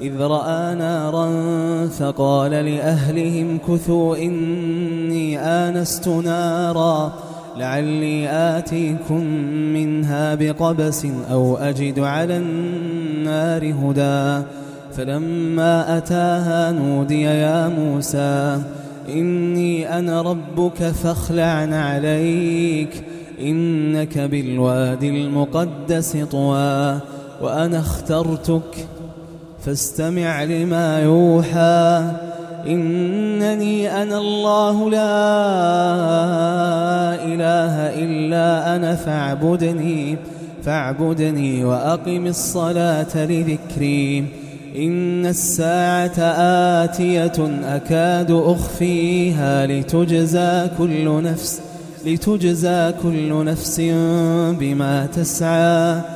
إذ رأى نارا فقال لأهلهم كثوا إني آنست نارا لعلي آتيكم منها بقبس أو أجد على النار هدى. فلما أتاها نودي يا موسى إني أنا ربك فاخلع عليك إنك بالوادي المقدس طوى وأنا اخترتك فاستمع لما يوحى. إنني أنا الله لا إله إلا أنا فاعبدني فاعبدني وأقم الصلاة لذكري. إن الساعة آتية أكاد أخفيها. لتجزى كل نفس لتجزى كل نفس بما تسعى.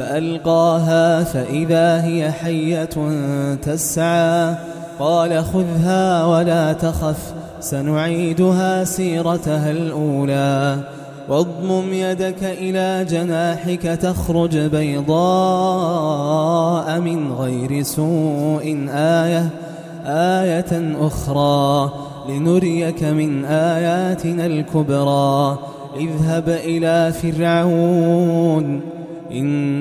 فألقاها فإذا هي حية تسعى. قال خذها ولا تخف سنعيدها سيرتها الأولى. واضمم يدك إلى جناحك تخرج بيضاء من غير سوء. آية آية أخرى لنريك من آياتنا الكبرى. اذهب إلى فرعون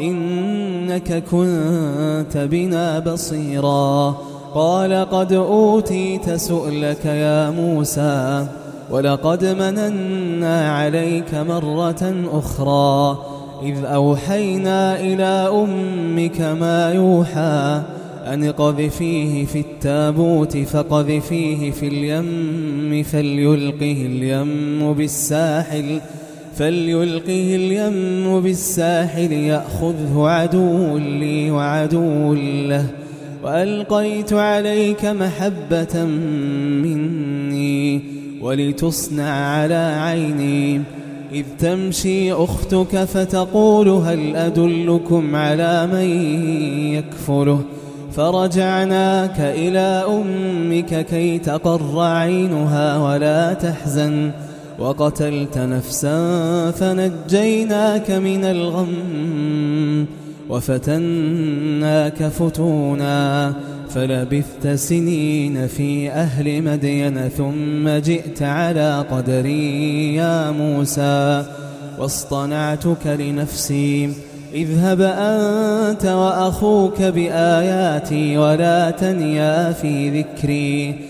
إنك كنت بنا بصيرا. قال قد أوتيت سؤلك يا موسى ولقد مننا عليك مرة أخرى. إذ أوحينا إلى أمك ما يوحى أن قذفيه في التابوت فقذفيه في اليم فليلقه اليم بالساحل فليلقه اليم بالساحل يأخذه عدو لي وعدو له وألقيت عليك محبة مني ولتصنع على عيني إذ تمشي أختك فتقول هل أدلكم على من يكفله فرجعناك إلى أمك كي تقر عينها ولا تحزن وقتلت نفسا فنجيناك من الغم وفتناك فتونا فلبثت سنين في أهل مدين ثم جئت على قدري يا موسى واصطنعتك لنفسي اذهب أنت وأخوك بآياتي ولا تنيا في ذكري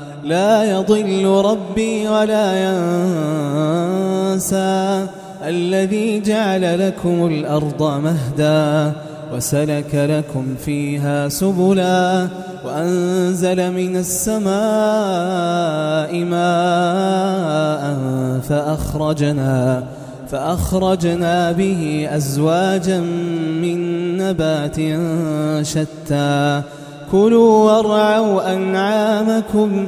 لا يضل ربي ولا ينسى الذي جعل لكم الأرض مهدا وسلك لكم فيها سبلا وأنزل من السماء ماء فأخرجنا فأخرجنا به أزواجا من نبات شتى كلوا وارعوا أنعامكم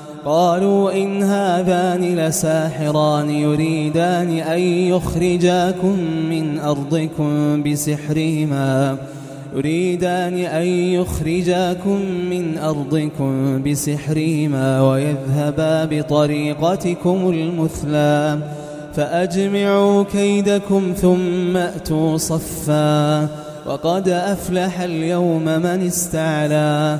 قالوا إن هذان لساحران يريدان أن يخرجاكم من أرضكم بسحرهما. يريدان أن يخرجاكم من أرضكم بسحرهما ويذهبا بطريقتكم المثلى. فأجمعوا كيدكم ثم أتوا صفا. وقد أفلح اليوم من استعلى.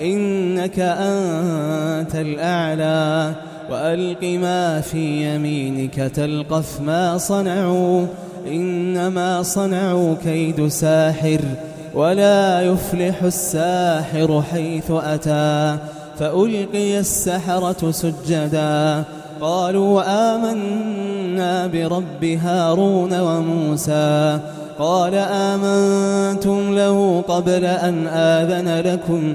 إنك أنت الأعلى. وألق ما في يمينك تلقف ما صنعوا. إنما صنعوا كيد ساحر ولا يفلح الساحر حيث أتى. فألقي السحرة سجدا. قالوا آمنا برب هارون وموسى. قال آمنتم له قبل أن آذن لكم.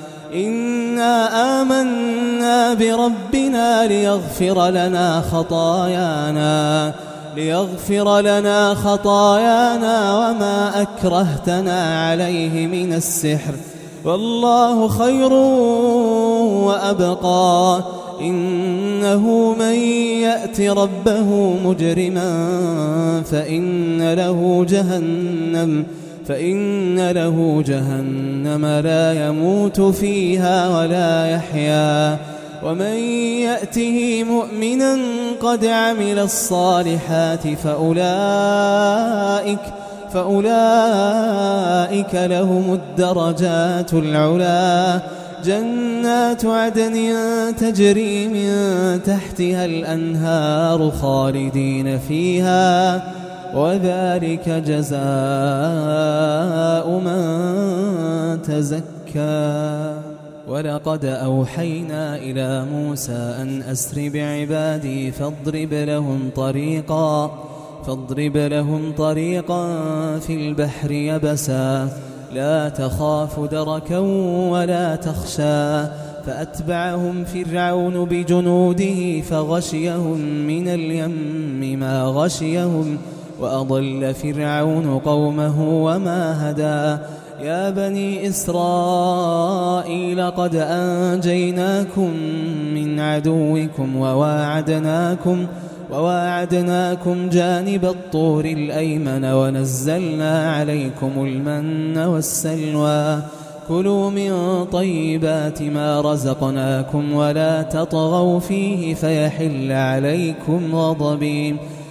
إنا آمنا بربنا ليغفر لنا خطايانا ليغفر لنا خطايانا وما أكرهتنا عليه من السحر. والله خير وأبقى. إنه من يأت ربه مجرما فإن له جهنم. فإن له جهنم لا يموت فيها ولا يحيا. ومن يأته مؤمنا قد عمل الصالحات فأولئك فأولئك لهم الدرجات العلا. جنات عدن تجري من تحتها الأنهار خالدين فيها. وذلك جزاء من تزكى. ولقد أوحينا إلى موسى أن أسر بعبادي فاضرب لهم طريقا فاضرب لهم طريقا في البحر يبسا. لا تخاف دركا ولا تخشى. فأتبعهم فرعون بجنوده فغشيهم من اليم ما غشيهم. وأضل فرعون قومه وما هدى. يا بني إسرائيل قد أنجيناكم من عدوكم وواعدناكم وواعدناكم جانب الطور الأيمن ونزلنا عليكم المن والسلوى. كلوا من طيبات ما رزقناكم ولا تطغوا فيه فيحل عليكم غضبي.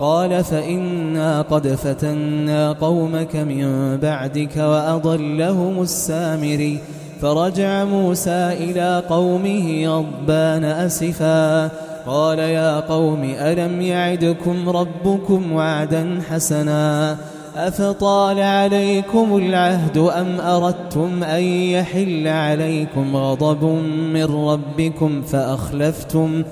قال فإنا قد فتنا قومك من بعدك وأضلهم السامري فرجع موسى إلى قومه غضبان أسفا. قال يا قوم ألم يعدكم ربكم وعدا حسنا؟ أفطال عليكم العهد أم أردتم أن يحل عليكم غضب من ربكم فأخلفتم فأخلفتم؟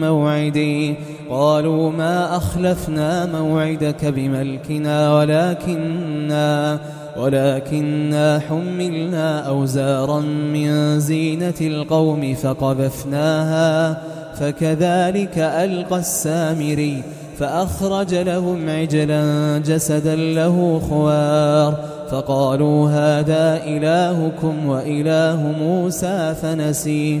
موعدي. قالوا ما أخلفنا موعدك بملكنا ولكننا ولكننا حملنا أوزارا من زينة القوم فقذفناها فكذلك ألقى السامري فأخرج لهم عجلا جسدا له خوار. فقالوا هذا إلهكم وإله موسى فنسي.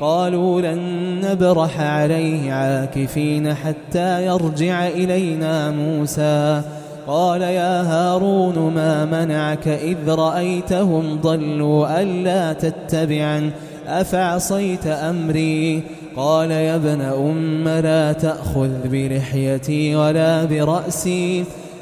قالوا لن نبرح عليه عاكفين حتى يرجع إلينا موسى. قال يا هارون ما منعك إذ رأيتهم ضلوا ألا تتبعا أفعصيت أمري؟ قال يا ابن أم لا تأخذ بلحيتي ولا برأسي.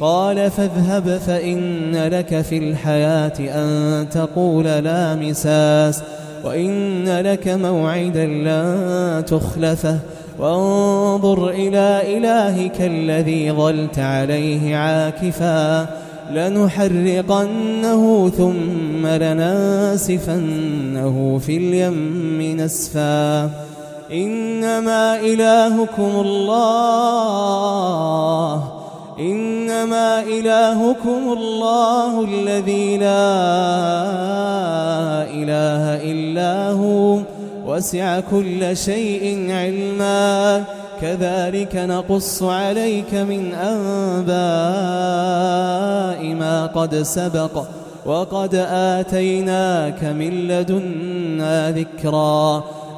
قال فاذهب فإن لك في الحياة أن تقول لا مساس وإن لك موعدا لن تخلفه. وانظر إلى إلهك الذي ظلت عليه عاكفا. لنحرقنه ثم لناسفنه في اليم نسفا. إنما إلهكم الله. إنما إلهكم الله الذي لا إله إلا هو وسع كل شيء علما. كذلك نقص عليك من أنباء ما قد سبق وقد آتيناك من لدنا ذكرا.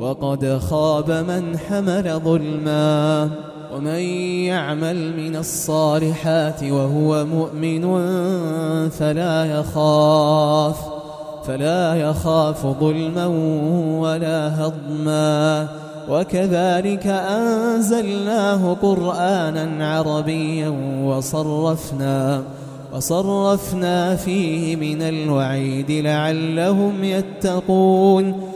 وقد خاب من حمل ظلما ومن يعمل من الصالحات وهو مؤمن فلا يخاف فلا يخاف ظلما ولا هضما. وكذلك أنزلناه قرآنا عربيا وصرفنا وصرفنا فيه من الوعيد لعلهم يتقون.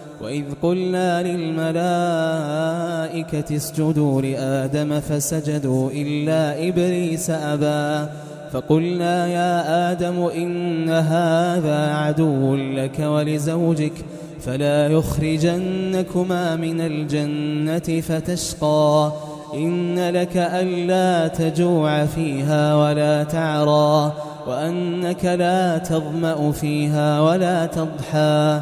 وإذ قلنا للملائكة اسجدوا لآدم فسجدوا إلا إبليس أبى فقلنا يا آدم إن هذا عدو لك ولزوجك فلا يخرجنكما من الجنة فتشقى إن لك ألا تجوع فيها ولا تعرى وأنك لا تظمأ فيها ولا تضحى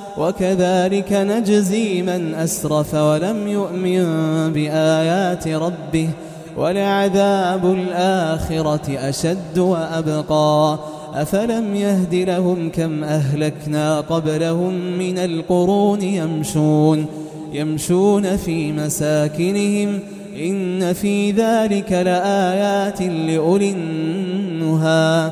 وكذلك نجزي من أسرف ولم يؤمن بآيات ربه ولعذاب الآخرة أشد وأبقى. أفلم يهد لهم كم أهلكنا قبلهم من القرون يمشون يمشون في مساكنهم. إن في ذلك لآيات لأولي النهى.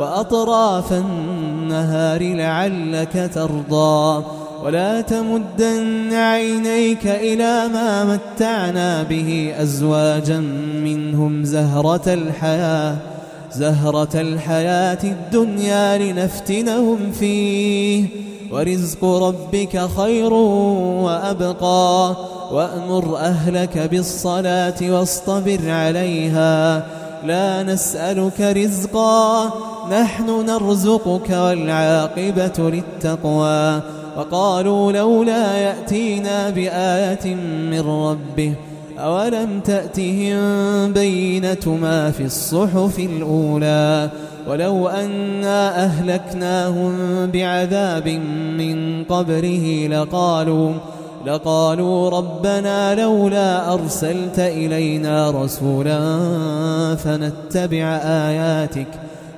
وأطراف النهار لعلك ترضى. ولا تمدن عينيك إلى ما متعنا به أزواجا منهم زهرة الحياة زهرة الحياة الدنيا لنفتنهم فيه. ورزق ربك خير وأبقى. وأمر أهلك بالصلاة واصطبر عليها. لا نسألك رزقا نحن نرزقك والعاقبة للتقوى. وقالوا لولا يأتينا بآية من ربه أولم تأتهم بينة ما في الصحف الأولى؟ ولو أنا أهلكناهم بعذاب من قبره لقالوا لقالوا ربنا لولا أرسلت إلينا رسولا فنتبع آياتك.